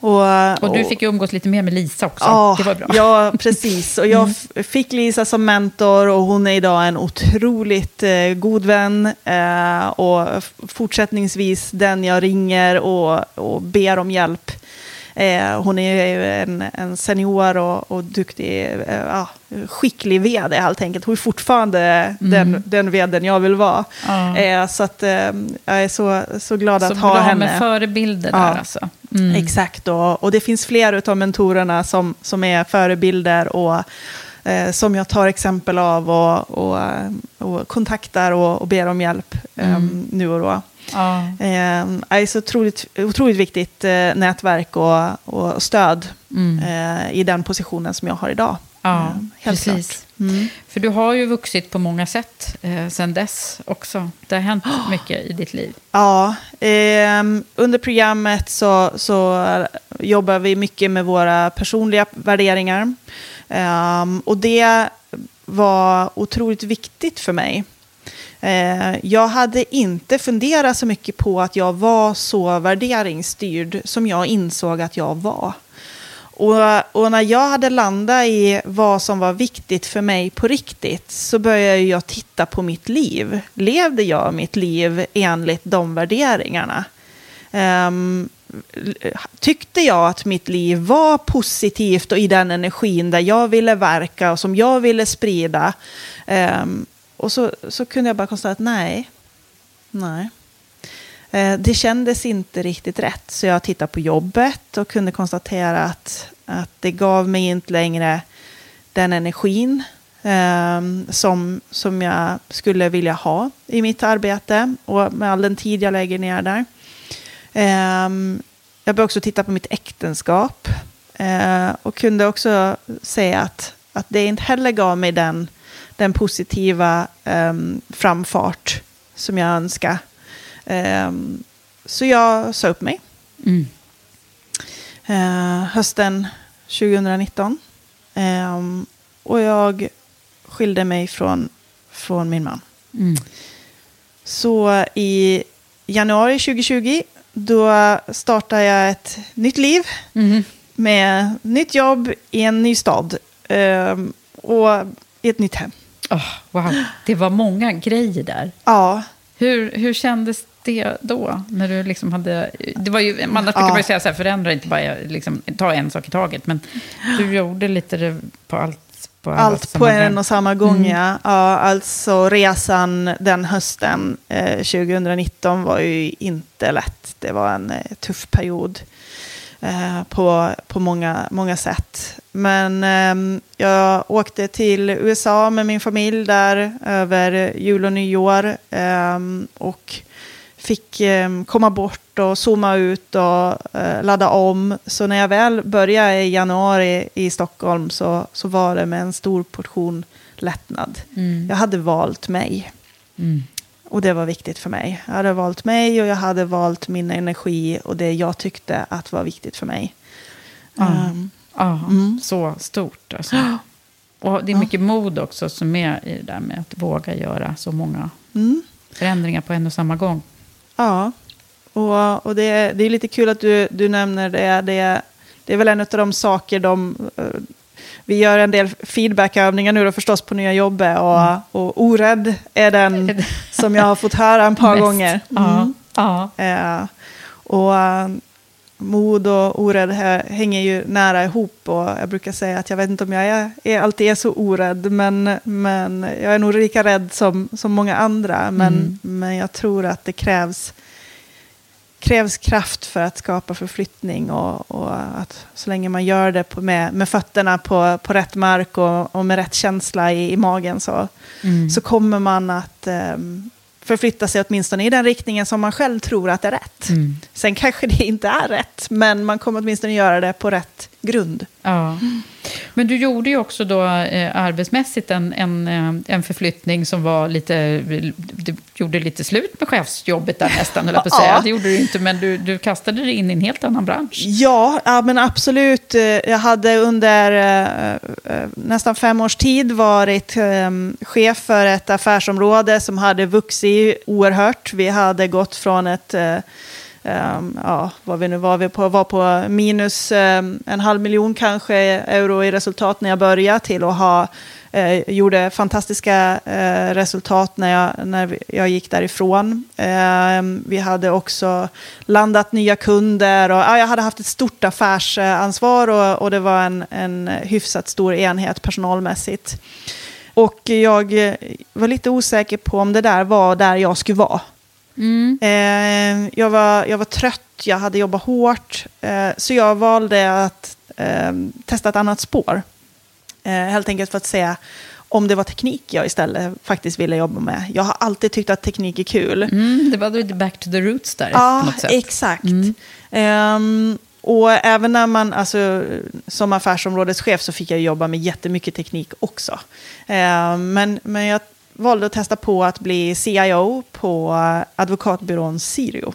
Och, Och du fick ju umgås lite mer med Lisa också. Ja, det var bra. ja, precis. Och jag f- fick Lisa som mentor och hon är idag en otroligt eh, god vän. Eh, och fortsättningsvis den jag ringer och, och ber om hjälp. Eh, hon är ju en, en senior och, och duktig, eh, skicklig vd helt enkelt. Hon är fortfarande den, den vdn jag vill vara. Ja. Eh, så att, eh, jag är så, så glad Så att ha bra henne. med förebilder där Ja. alltså. Mm. Exakt, och, och det finns fler av mentorerna som, som är förebilder och eh, som jag tar exempel av och, och, eh, och kontaktar och, och ber om hjälp Mm. nu och då. Ja. Eh, det är så otroligt, otroligt viktigt eh, nätverk och, och stöd Mm. eh, i den positionen som jag har idag. Ja, Eh, helt precis. Mm. För du har ju vuxit på många sätt eh, sen dess också. Det har hänt mycket i ditt liv. Ja, ehm, under programmet så, så jobbar vi mycket med våra personliga värderingar. Ehm, och det var otroligt viktigt för mig. Eh, jag hade inte funderat så mycket på att jag var så värderingsstyrd som jag insåg att jag var. Och, och när jag hade landat i vad som var viktigt för mig på riktigt så började jag titta på mitt liv. Levde jag mitt liv enligt de värderingarna? Um, tyckte jag att mitt liv var positivt och i den energin där jag ville verka och som jag ville sprida? Um, och så, så kunde jag bara konstatera att nej, nej. Eh, Det kändes inte riktigt rätt, så jag tittade på jobbet och kunde konstatera att, att det gav mig inte längre den energin eh, som, som jag skulle vilja ha i mitt arbete och med all den tid jag lägger ner där. Eh, jag började också titta på mitt äktenskap eh, och kunde också säga att, att det inte heller gav mig den, den positiva eh, framfart som jag önskade. Ehm, så jag sa upp mig. Mm. Eh, hösten 2019. Ehm, och jag skilde mig från, från min man. Mm. Så i januari 2020 då startade jag ett nytt liv Mm. med nytt jobb i en ny stad. ehm, och i ett nytt hem. Åh, wow, det var många grejer där. Ja, Hur, hur kändes det då? När du liksom hade, det var ju, man brukar Ja. säga så här, förändra inte bara, liksom, ta en sak i taget. Men du gjorde lite det på allt. På Allt på en gång. och samma gång, Mm. ja. ja. Alltså resan den hösten eh, 2019 var ju inte lätt. Det var en eh, tuff period eh, på, på många, många sätt. Men eh, jag åkte till USA med min familj där över jul och nyår. Eh, och fick eh, komma bort och zooma ut och eh, ladda om. Så när jag väl började i januari i Stockholm så, så var det med en stor portion lättnad. Mm. Jag hade valt mig. Mm. Och det var viktigt för mig. Jag hade valt mig och jag hade valt min energi och det jag tyckte att var viktigt för mig. Ja. Ehm, Ja, Mm. så stort alltså. Och det är mycket mod också som är i det där med att våga göra så många mm. förändringar på en och samma gång. Ja, och, och det, det är lite kul att du, du nämner det. det. Det är väl en av de saker de... eh, Vi gör en del feedbackövningar nu då förstås på nya jobbet och, Mm. och orädd är den som jag har fått höra ett par gånger. Ja, ja. Eh, och eh, mod och orädd hänger ju nära ihop och jag brukar säga att jag vet inte om jag är, är, alltid är så orädd men, men jag är nog lika rädd som, som många andra men, Mm. men jag tror att det krävs krävs kraft för att skapa förflyttning och, och att så länge man gör det på, med, med fötterna på, på rätt mark och, och med rätt känsla i, i magen så, Mm. så kommer man att eh, förflytta sig åtminstone i den riktningen som man själv tror att är rätt. Mm. Sen kanske det inte är rätt, men man kommer åtminstone göra det på rätt grund. Ja. Men du gjorde ju också då eh, arbetsmässigt en, en, eh, en förflyttning som var lite... Du gjorde lite slut med chefsjobbet där nästan, jag på att säga. Ja. Det gjorde du inte, men du, du kastade dig in i en helt annan bransch. Ja, ja, men absolut. Eh, Jag hade under eh, eh, nästan fem års tid varit eh, chef för ett affärsområde som hade vuxit oerhört. Vi hade gått från ett, um, ja, vad vi nu var, vi på, var på minus um, en halv miljon kanske euro i resultat när jag började till att ha eh, gjorde fantastiska eh, resultat när jag, när jag gick därifrån. Eh, vi hade också landat nya kunder och jag hade haft ett stort affärsansvar och, och det var en, en hyfsat stor enhet personalmässigt. Och jag var lite osäker på om det där var där jag skulle vara. Eh, jag, var, jag var trött, jag hade jobbat hårt, eh, så jag valde att eh, testa ett annat spår. Eh, helt enkelt för att se om det var teknik jag istället faktiskt ville jobba med. Jag har alltid tyckt att teknik är kul. Mm, det var lite back to the roots där Ja, exakt. Ehm, och även när man, alltså, som affärsområdeschef så fick jag jobba med jättemycket teknik också. Ehm, men, men jag valde att testa på att bli CIO på advokatbyrån Sirio.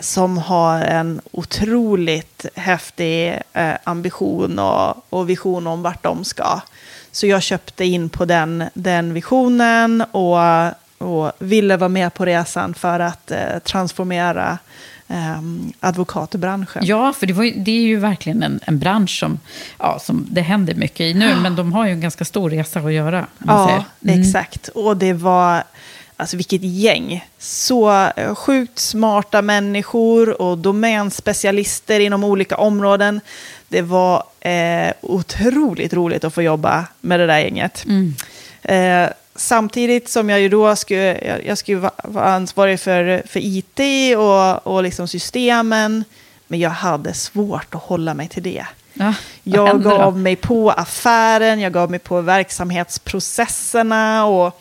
Som har en otroligt häftig eh, ambition och, och vision om vart de ska. Så jag köpte in på den, den visionen och, och ville vara med på resan för att eh, transformera eh, advokatbranschen. Ja, för det, var det är ju verkligen en, en bransch som, ja, som det händer mycket i nu, men de har ju en ganska stor resa att göra. Ja. Mm. exakt. Och det var, alltså vilket gäng. Så eh, sjukt smarta människor och domänspecialister inom olika områden. Det var eh, otroligt roligt att få jobba med det där gänget. Eh, samtidigt som jag ju då skulle, jag, jag skulle va- vara ansvarig för, för IT och, och liksom systemen. Men jag hade svårt att hålla mig till det. Ja, Jag hände då? gav mig på affären, jag gav mig på verksamhetsprocesserna och...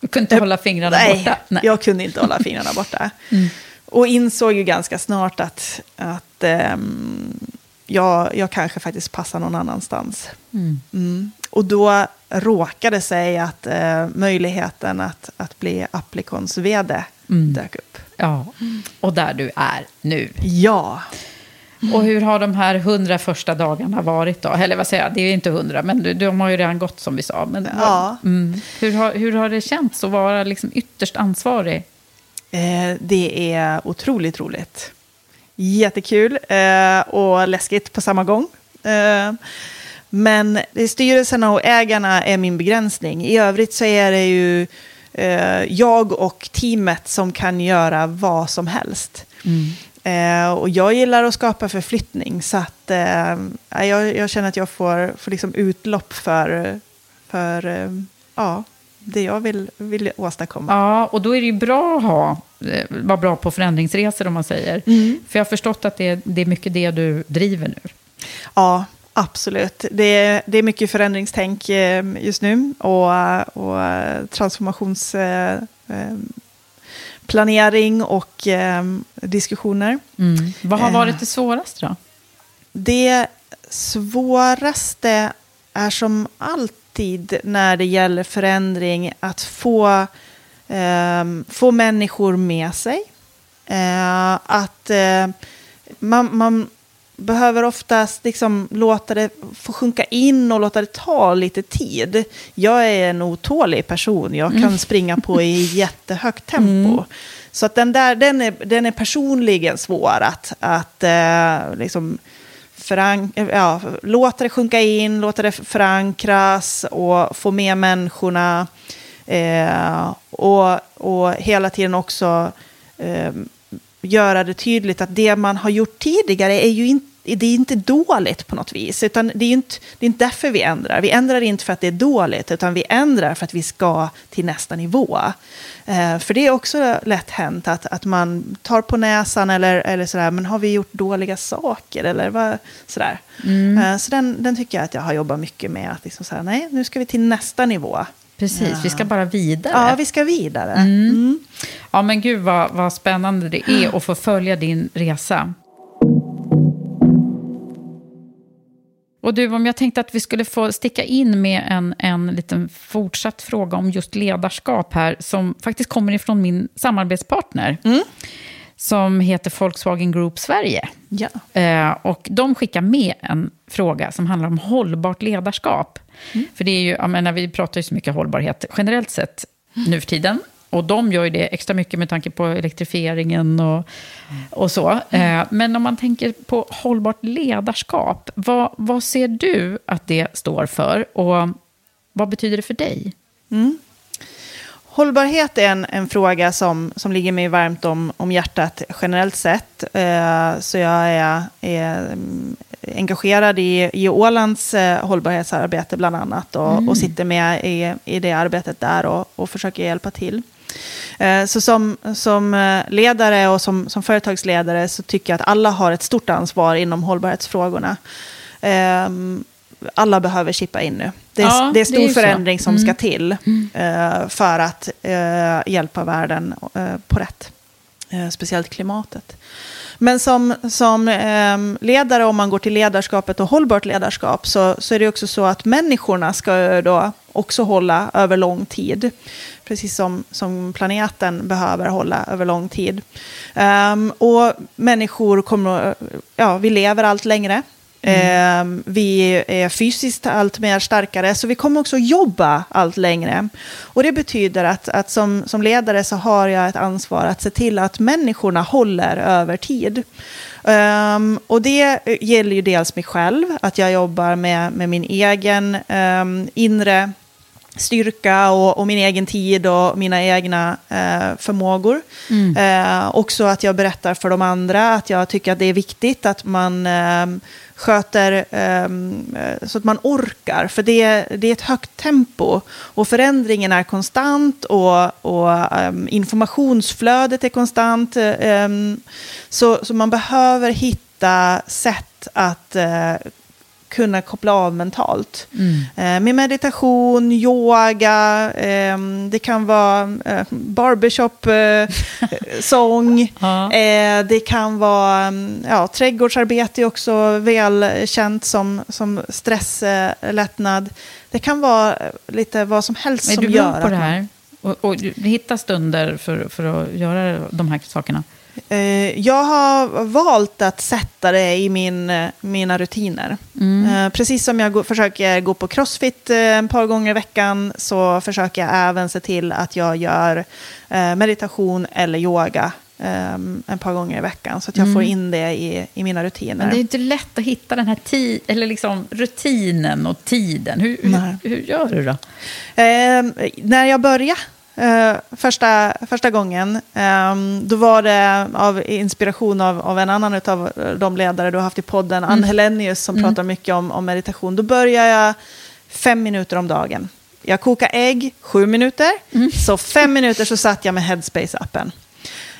Du kunde inte hålla fingrarna nej, borta. Nej. jag kunde inte hålla fingrarna borta. Och insåg ju ganska snart att, att ehm, jag, jag kanske faktiskt passar någon annanstans. Mm. Och då råkade sig att eh, möjligheten att, att bli Applicons vd dök upp. Ja, och där du är nu. Ja, Och hur har de här hundra första dagarna varit då? Eller vad säger jag, det är inte hundra, men de, har ju redan gått som vi sa. Men Ja. mm, hur, har, hur har det känts att vara liksom ytterst ansvarig? Eh, det är otroligt roligt. Jättekul eh, och läskigt på samma gång. Eh, men det är styrelserna och ägarna är min begränsning. I övrigt så är det ju eh, jag och teamet som kan göra vad som helst. Eh, och jag gillar att skapa förflyttning, så att, eh, jag, jag känner att jag får, får liksom utlopp för, för eh, ja, det jag vill, vill åstadkomma. Ja, och då är det ju bra att ha, eh, vara bra på förändringsresor om man säger. Mm. För jag har förstått att det, det är mycket det du driver nu. Ja, absolut. Det är, det är mycket förändringstänk eh, just nu och, och eh, transformationsplanering eh, planering och eh, diskussioner. Vad har Eh. varit det svåraste då? Det svåraste är som alltid när det gäller förändring att få, få människor med sig. Eh, att eh, man, man behöver oftast liksom låta det få sjunka in och låta det ta lite tid. Jag är en otålig person. Jag kan springa på i jättehögt tempo. Så att den där, den är, den är personligen svår att, att eh, liksom förank- ja, låta det sjunka in, låta det förankras och få med människorna. Eh, och, och hela tiden också eh, göra det tydligt att det man har gjort tidigare är ju inte det är inte dåligt på något vis. Utan det är inte, det är inte därför vi ändrar. Vi ändrar inte för att det är dåligt, utan vi ändrar för att vi ska till nästa nivå. Eh, för det är också lätt hänt att, att man tar på näsan eller, eller sådär, men har vi gjort dåliga saker? Eller vad, sådär. Mm. Eh, så den, den tycker jag att jag har jobbat mycket med. Att liksom säga, nej, nu ska vi till nästa nivå. Precis, Ja. vi ska bara vidare. Ja, vi ska vidare. Mm. Mm. Ja, men gud vad, vad spännande det är att få följa din resa. Och du, om jag tänkte att vi skulle få sticka in med en, en liten fortsatt fråga om just ledarskap här, som faktiskt kommer ifrån min samarbetspartner, som heter Volkswagen Group Sverige. Ja. Eh, och de skickar med en fråga som handlar om hållbart ledarskap. För det är ju, jag menar, vi pratar ju så mycket hållbarhet generellt sett nu för tiden. Och de gör ju det extra mycket med tanke på elektrifieringen och, och så. Eh, men om man tänker på hållbart ledarskap, vad, vad ser du att det står för? Och vad betyder det för dig? Mm. Hållbarhet är en, en fråga som, som ligger mig varmt om, om hjärtat generellt sett. Eh, så jag är, är mm, engagerad i, i Ålands eh, hållbarhetsarbete bland annat och, Mm. och sitter med i, i det arbetet där och, och försöker hjälpa till. Eh, Så som, som eh, ledare och som, som företagsledare så tycker jag att alla har ett stort ansvar inom hållbarhetsfrågorna. Ehm, Alla behöver chippa in nu. Det är, Ja, det är stor det är förändring som Mm. ska till eh, för att hjälpa världen på rätt. Speciellt klimatet. Men som, som ehm, ledare, om man går till ledarskapet och hållbart ledarskap, så, så är det också så att människorna ska då också hålla över lång tid. Precis som, som planeten behöver hålla över lång tid. Ehm, och människor kommer, ja, vi lever allt längre. Ehm, vi är fysiskt allt mer starkare, så vi kommer också jobba allt längre. Och det betyder att, att som, som ledare så har jag ett ansvar att se till att människorna håller över tid. Ehm, och det gäller ju dels mig själv, att jag jobbar med, med min egen um, inre styrka och, och min egen tid och mina egna eh, förmågor. Mm. Eh, också att jag berättar för de andra att jag tycker att det är viktigt att man eh, sköter ehm, eh, så att man orkar. För det, det är ett högt tempo och förändringen är konstant och, och ehm, informationsflödet är konstant. ehm, så, så man behöver hitta sätt att eh, kunna koppla av mentalt. Mm. Eh, med meditation, yoga, ehm, det kan vara eh, barbershop-sång, eh, det kan vara mm, ja, trädgårdsarbete också välkänt som, som stresslättnad. Det kan vara lite vad som helst Är som du gör bra på att det man- här? Och, och du hittar stunder för, för att göra de här sakerna? Eh, Jag har valt att sätta det i min, eh, mina rutiner. Mm. Eh, Precis som jag försöker gå på crossfit ett par gånger i veckan så försöker jag även se till att jag gör meditation eller yoga eh, ett par gånger i veckan. Så att jag Mm. får in det i, i mina rutiner. Men det är inte lätt att hitta den här ti- eller liksom rutinen och tiden. Hur, hur, hur gör du då? Eh, när jag började eh, första, första gången, eh, då var det av inspiration av, av en annan av de ledare du har haft i podden, Ann Mm. Helenius, som Mm. pratar mycket om, om meditation. Då började jag fem minuter om dagen. Jag kokade ägg, sju minuter. Mm. Så fem minuter så satt jag med Headspace-appen.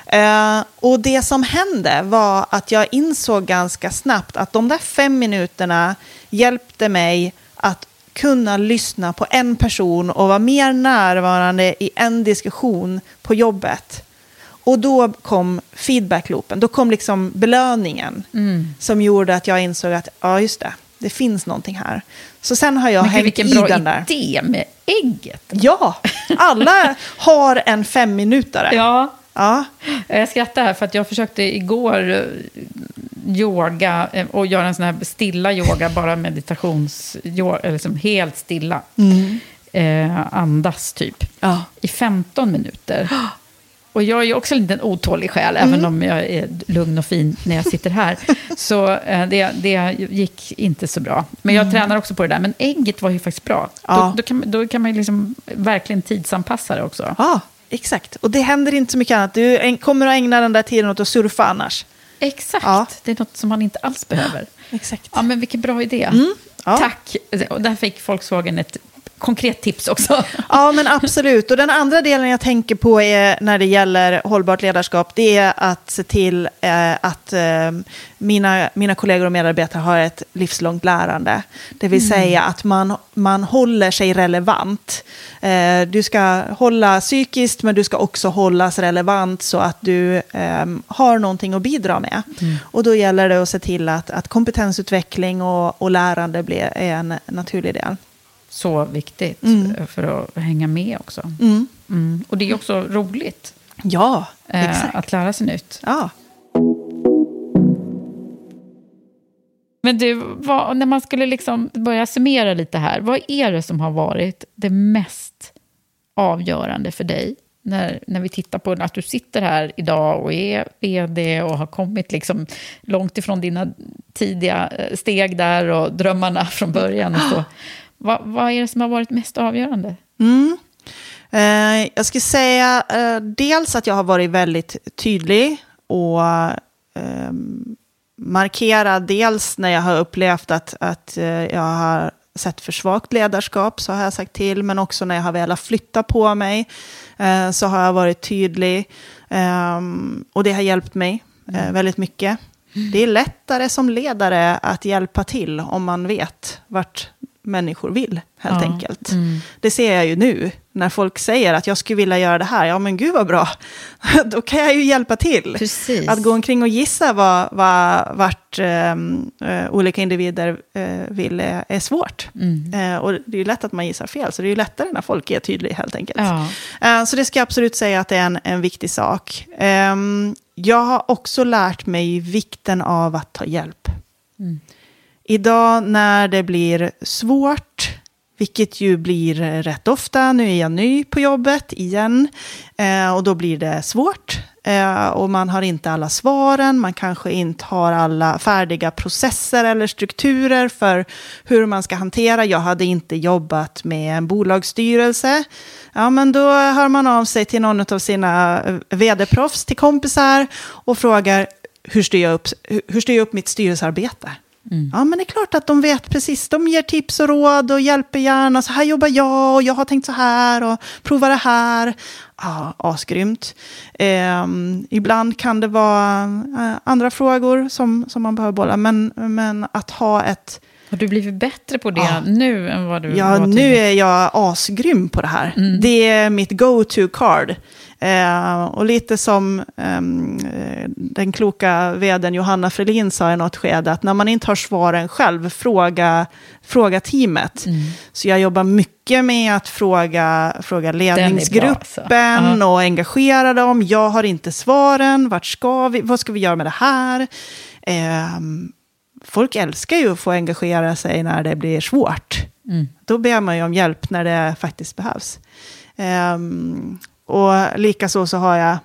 Eh, och det som hände var att jag insåg ganska snabbt att de där fem minuterna hjälpte mig att kunna lyssna på en person och vara mer närvarande i en diskussion på jobbet. Och då kom feedbackloopen, då kom liksom belöningen Mm. som gjorde att jag insåg att ja, just det, det finns någonting här. Så sen har jag Men hängt vilken i bra den där. idé med ägget. Ja, alla har en femminutare. Ja. Ja. Jag skrattar här för att jag försökte igår eh, yoga eh, och göra en sån här stilla yoga, bara meditations... liksom helt stilla. Mm. Eh, andas typ. Ja. I 15 minuter. Och jag är ju också en liten otålig själ, även Mm. om jag är lugn och fin när jag sitter här. Så eh, det, det gick inte så bra. Men jag Mm. tränar också på det där. Men ägget var ju faktiskt bra. Ja. Då, då, kan, man- då kan man ju liksom verkligen tidsanpassa det också. Ja, exakt. Och det händer inte så mycket annat. Du kommer att ägna den där tiden åt att surfa annars. Exakt, Ja. det är något som man inte alls behöver. Exakt. Ja, men vilken bra idé. Mm, ja. Tack. Och där fick Volkswagen ett konkret tips också. Ja, men absolut. Och den andra delen jag tänker på är när det gäller hållbart ledarskap, det är att se till eh, att eh, mina, mina kollegor och medarbetare har ett livslångt lärande. Det vill säga att man, man håller sig relevant. Eh, du ska hålla psykiskt, men du ska också hållas relevant så att du eh, har någonting att bidra med. Och då gäller det att se till att, att kompetensutveckling och, och lärande blir är en naturlig del. Så viktigt Mm. för att hänga med också. Mm. Mm. Och det är också roligt Ja, eh, exakt. att lära sig nytt. Ja. Men du, vad, när man skulle liksom börja summera lite här, vad är det som har varit det mest avgörande för dig? När, när vi tittar på att du sitter här idag och är vd och har kommit liksom långt ifrån dina tidiga eh, steg där och drömmarna från början. Och så. Vad, vad är det som har varit mest avgörande? Mm. Eh, jag skulle säga eh, dels att jag har varit väldigt tydlig och eh, markerad. Dels när jag har upplevt att, att eh, jag har sett för svagt ledarskap, så har jag sagt till. Men också när jag har velat flytta på mig, eh, så har jag varit tydlig. Ehm, och det har hjälpt mig eh, väldigt mycket. Det är lättare som ledare att hjälpa till om man vet vart människor vill, helt Ja, enkelt. mm. Det ser jag ju nu, när folk säger att jag skulle vilja göra det här. Ja, men gud vad bra. Då kan jag ju hjälpa till. Precis. Att gå omkring och gissa vad, vad, vart ehm, eh, olika individer eh, vill är, svårt. Mm. Eh, och det är ju lätt att man gissar fel, så det är ju lättare när folk är tydliga, helt enkelt. Ja. Eh, Så det ska jag absolut säga att det är en, en viktig sak. Ehm, Jag har också lärt mig vikten av att ta hjälp. Mm. Idag när det blir svårt, vilket ju blir rätt ofta, nu är jag ny på jobbet igen, eh, och då blir det svårt. Eh, och man har inte alla svaren, man kanske inte har alla färdiga processer eller strukturer för hur man ska hantera. Jag hade inte jobbat med en bolagsstyrelse. Ja, men då hör man av sig till någon av sina eh, vd-proffs, till kompisar, och frågar hur styr jag upp, hur styr jag upp mitt styrelsearbete? Ja, men det är klart att de vet precis. De ger tips och råd och hjälper gärna. Så här jobbar jag och jag har tänkt så här och prova det här. Ja, asgrymt. Ehm, ibland kan det vara eh, andra frågor som, som man behöver bolla. Men, men att ha ett... Har du blivit bättre på det Ja. nu än vad du Ja, var nu tidigare? är jag asgrym på det här. Det är mitt go-to-card. Eh, och lite som ehm, eh, den kloka veden Johanna Frelin sa i något skede, att när man inte har svaren själv, fråga, fråga teamet. Så jag jobbar mycket med att fråga, fråga är bra, alltså. ledningsgruppen och engagera dem. Jag har inte svaren, vart ska vi, vad ska vi göra med det här? Ehm, folk älskar ju att få engagera sig när det blir svårt. Då ber man ju om hjälp när det faktiskt behövs. Um, och likaså så har jag,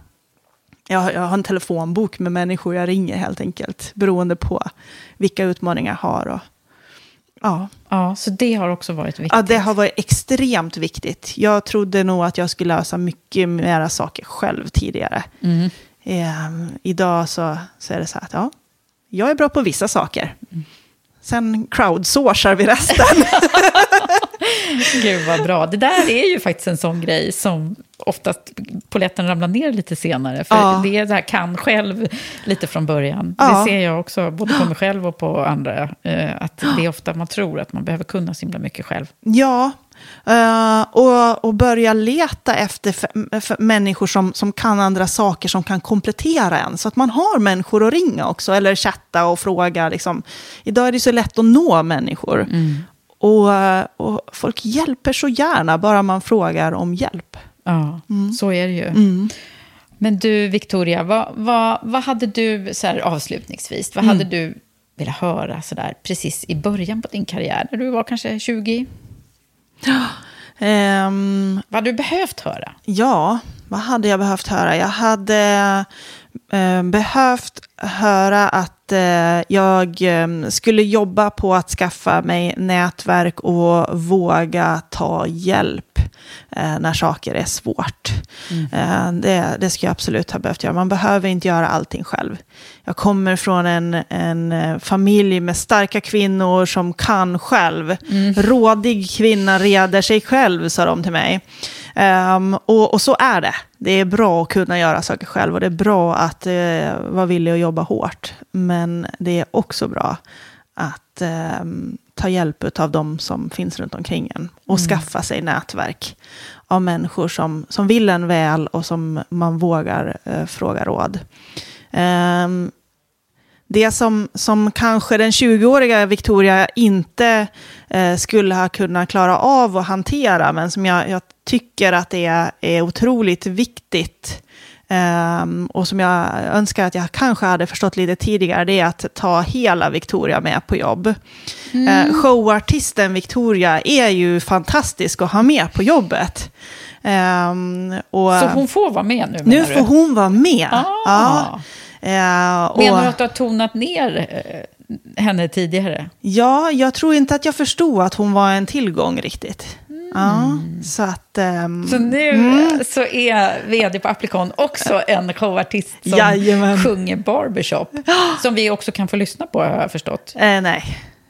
jag, jag har en telefonbok med människor jag ringer helt enkelt. Beroende på vilka utmaningar jag har. Och, ja. Ja, så det har också varit viktigt. ja, det har varit extremt viktigt. Jag trodde nog att jag skulle lösa mycket mera saker själv tidigare. Mm. Ehm, idag så, så är det så här att ja, jag är bra på vissa saker. Sen crowdsourcar vi resten. Gud vad bra. Det där är ju faktiskt en sån grej som oftast polletten ramlar ner lite senare. För Ja. det är det här kan själv lite från början. Ja. Det ser jag också, både på mig själv och på andra. eh, Att det är ofta man tror att man behöver kunna så himla mycket själv. Ja, eh, och, och börja leta efter f- för människor som, som kan andra saker som kan komplettera en. Så att man har människor att ringa också, eller chatta och fråga. Liksom. Idag är det så lätt att nå människor. Och, eh, och folk hjälper så gärna, bara man frågar om hjälp. Ja, så är det ju. Men du, Victoria, vad, vad, vad hade du, så här avslutningsvis, vad hade du velat höra så där, precis i början på din karriär, när du var kanske 20? Ehm, Vad hade du behövt höra? Ja, vad hade jag behövt höra? Jag hade eh, behövt höra att att eh, jag eh, skulle jobba på att skaffa mig nätverk och våga ta hjälp eh, när saker är svårt. Mm. Eh, det, det skulle jag absolut ha behövt göra. Man behöver inte göra allting själv. Jag kommer från en, en familj med starka kvinnor som kan själv. Mm. Rådig kvinna reder sig själv, sa de till mig. Um, och, och, så är det. Det är bra att kunna göra saker själv och det är bra att uh, vara villig att jobba hårt. Men det är också bra att um, ta hjälp av de som finns runt omkring en och mm. skaffa sig nätverk av människor som, som vill en väl och som man vågar uh, fråga råd. Um, det som, som kanske den 20-åriga Victoria inte eh, skulle ha kunnat klara av att hantera, men som jag, jag tycker att det är, är otroligt viktigt Um, och som jag önskar att jag kanske hade förstått lite tidigare, det är att ta hela Victoria med på jobb. Mm. Uh, showartisten Victoria är ju fantastisk att ha med på jobbet. Um, och, Så hon får vara med nu? Nu får hon vara med. Ah. Ja. Och, Menar du att du har tonat ner uh, henne tidigare? Ja, jag tror inte att jag förstod att hon var en tillgång riktigt. Ja, så att... Um, så nu mm. så är vd på Applikon också en showartist som Jajamän. sjunger barbershop. Som vi också kan få lyssna på, har jag förstått. Eh, nej.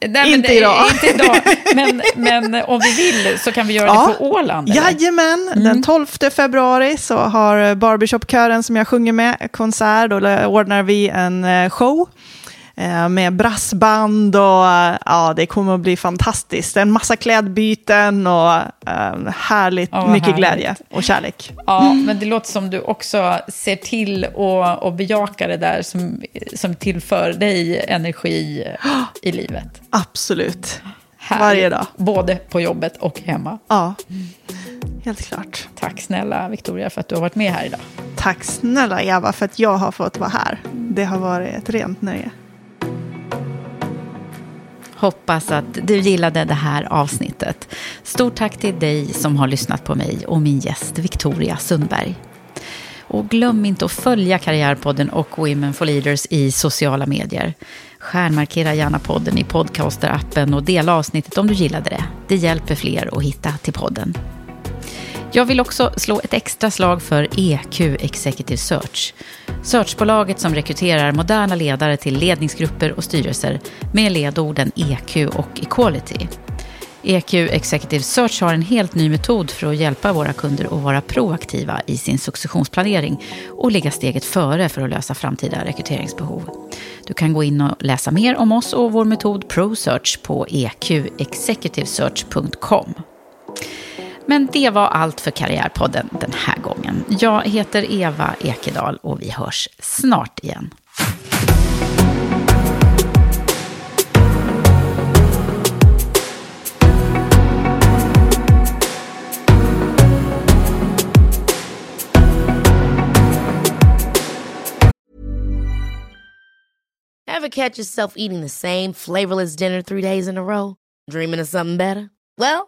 Nej, inte, idag. inte idag. Men, men om vi vill så kan vi göra ja. det på Åland. Eller? Jajamän, mm. den 12 februari så har Barbershop-kören som jag sjunger med konsert. Då ordnar vi en eh, show med brassband och ja, det kommer att bli fantastiskt. En massa klädbyten och uh, härligt, oh, mycket härligt. glädje och kärlek. Ja, men det låter som du också ser till och, och bejakar det där som, som tillför dig energi i livet. Absolut. Härligt. Varje dag. Både på jobbet och hemma. Ja, helt klart. Tack snälla Victoria för att du har varit med här idag. Tack snälla Eva för att jag har fått vara här. Det har varit ett rent nöje. Hoppas att du gillade det här avsnittet. Stort tack till dig som har lyssnat på mig och min gäst Victoria Sundberg. Och glöm inte att följa Karriärpodden och Women for Leaders i sociala medier. Stjärnmarkera gärna podden i podcasterappen och dela avsnittet om du gillade det. Det hjälper fler att hitta till podden. Jag vill också slå ett extra slag för EQ Executive Search. Searchbolaget som rekryterar moderna ledare till ledningsgrupper och styrelser med ledorden EQ och Equality. EQ Executive Search har en helt ny metod för att hjälpa våra kunder att vara proaktiva i sin successionsplanering och ligga steget före för att lösa framtida rekryteringsbehov. Du kan gå in och läsa mer om oss och vår metod ProSearch på eqexecutivesearch.com. Men det var allt för Karriärpodden den här gången. Jag heter Eva Ekedal och vi hörs snart igen. Ever catch yourself eating the same flavorless dinner three days in a row? Dreaming of something better? Well,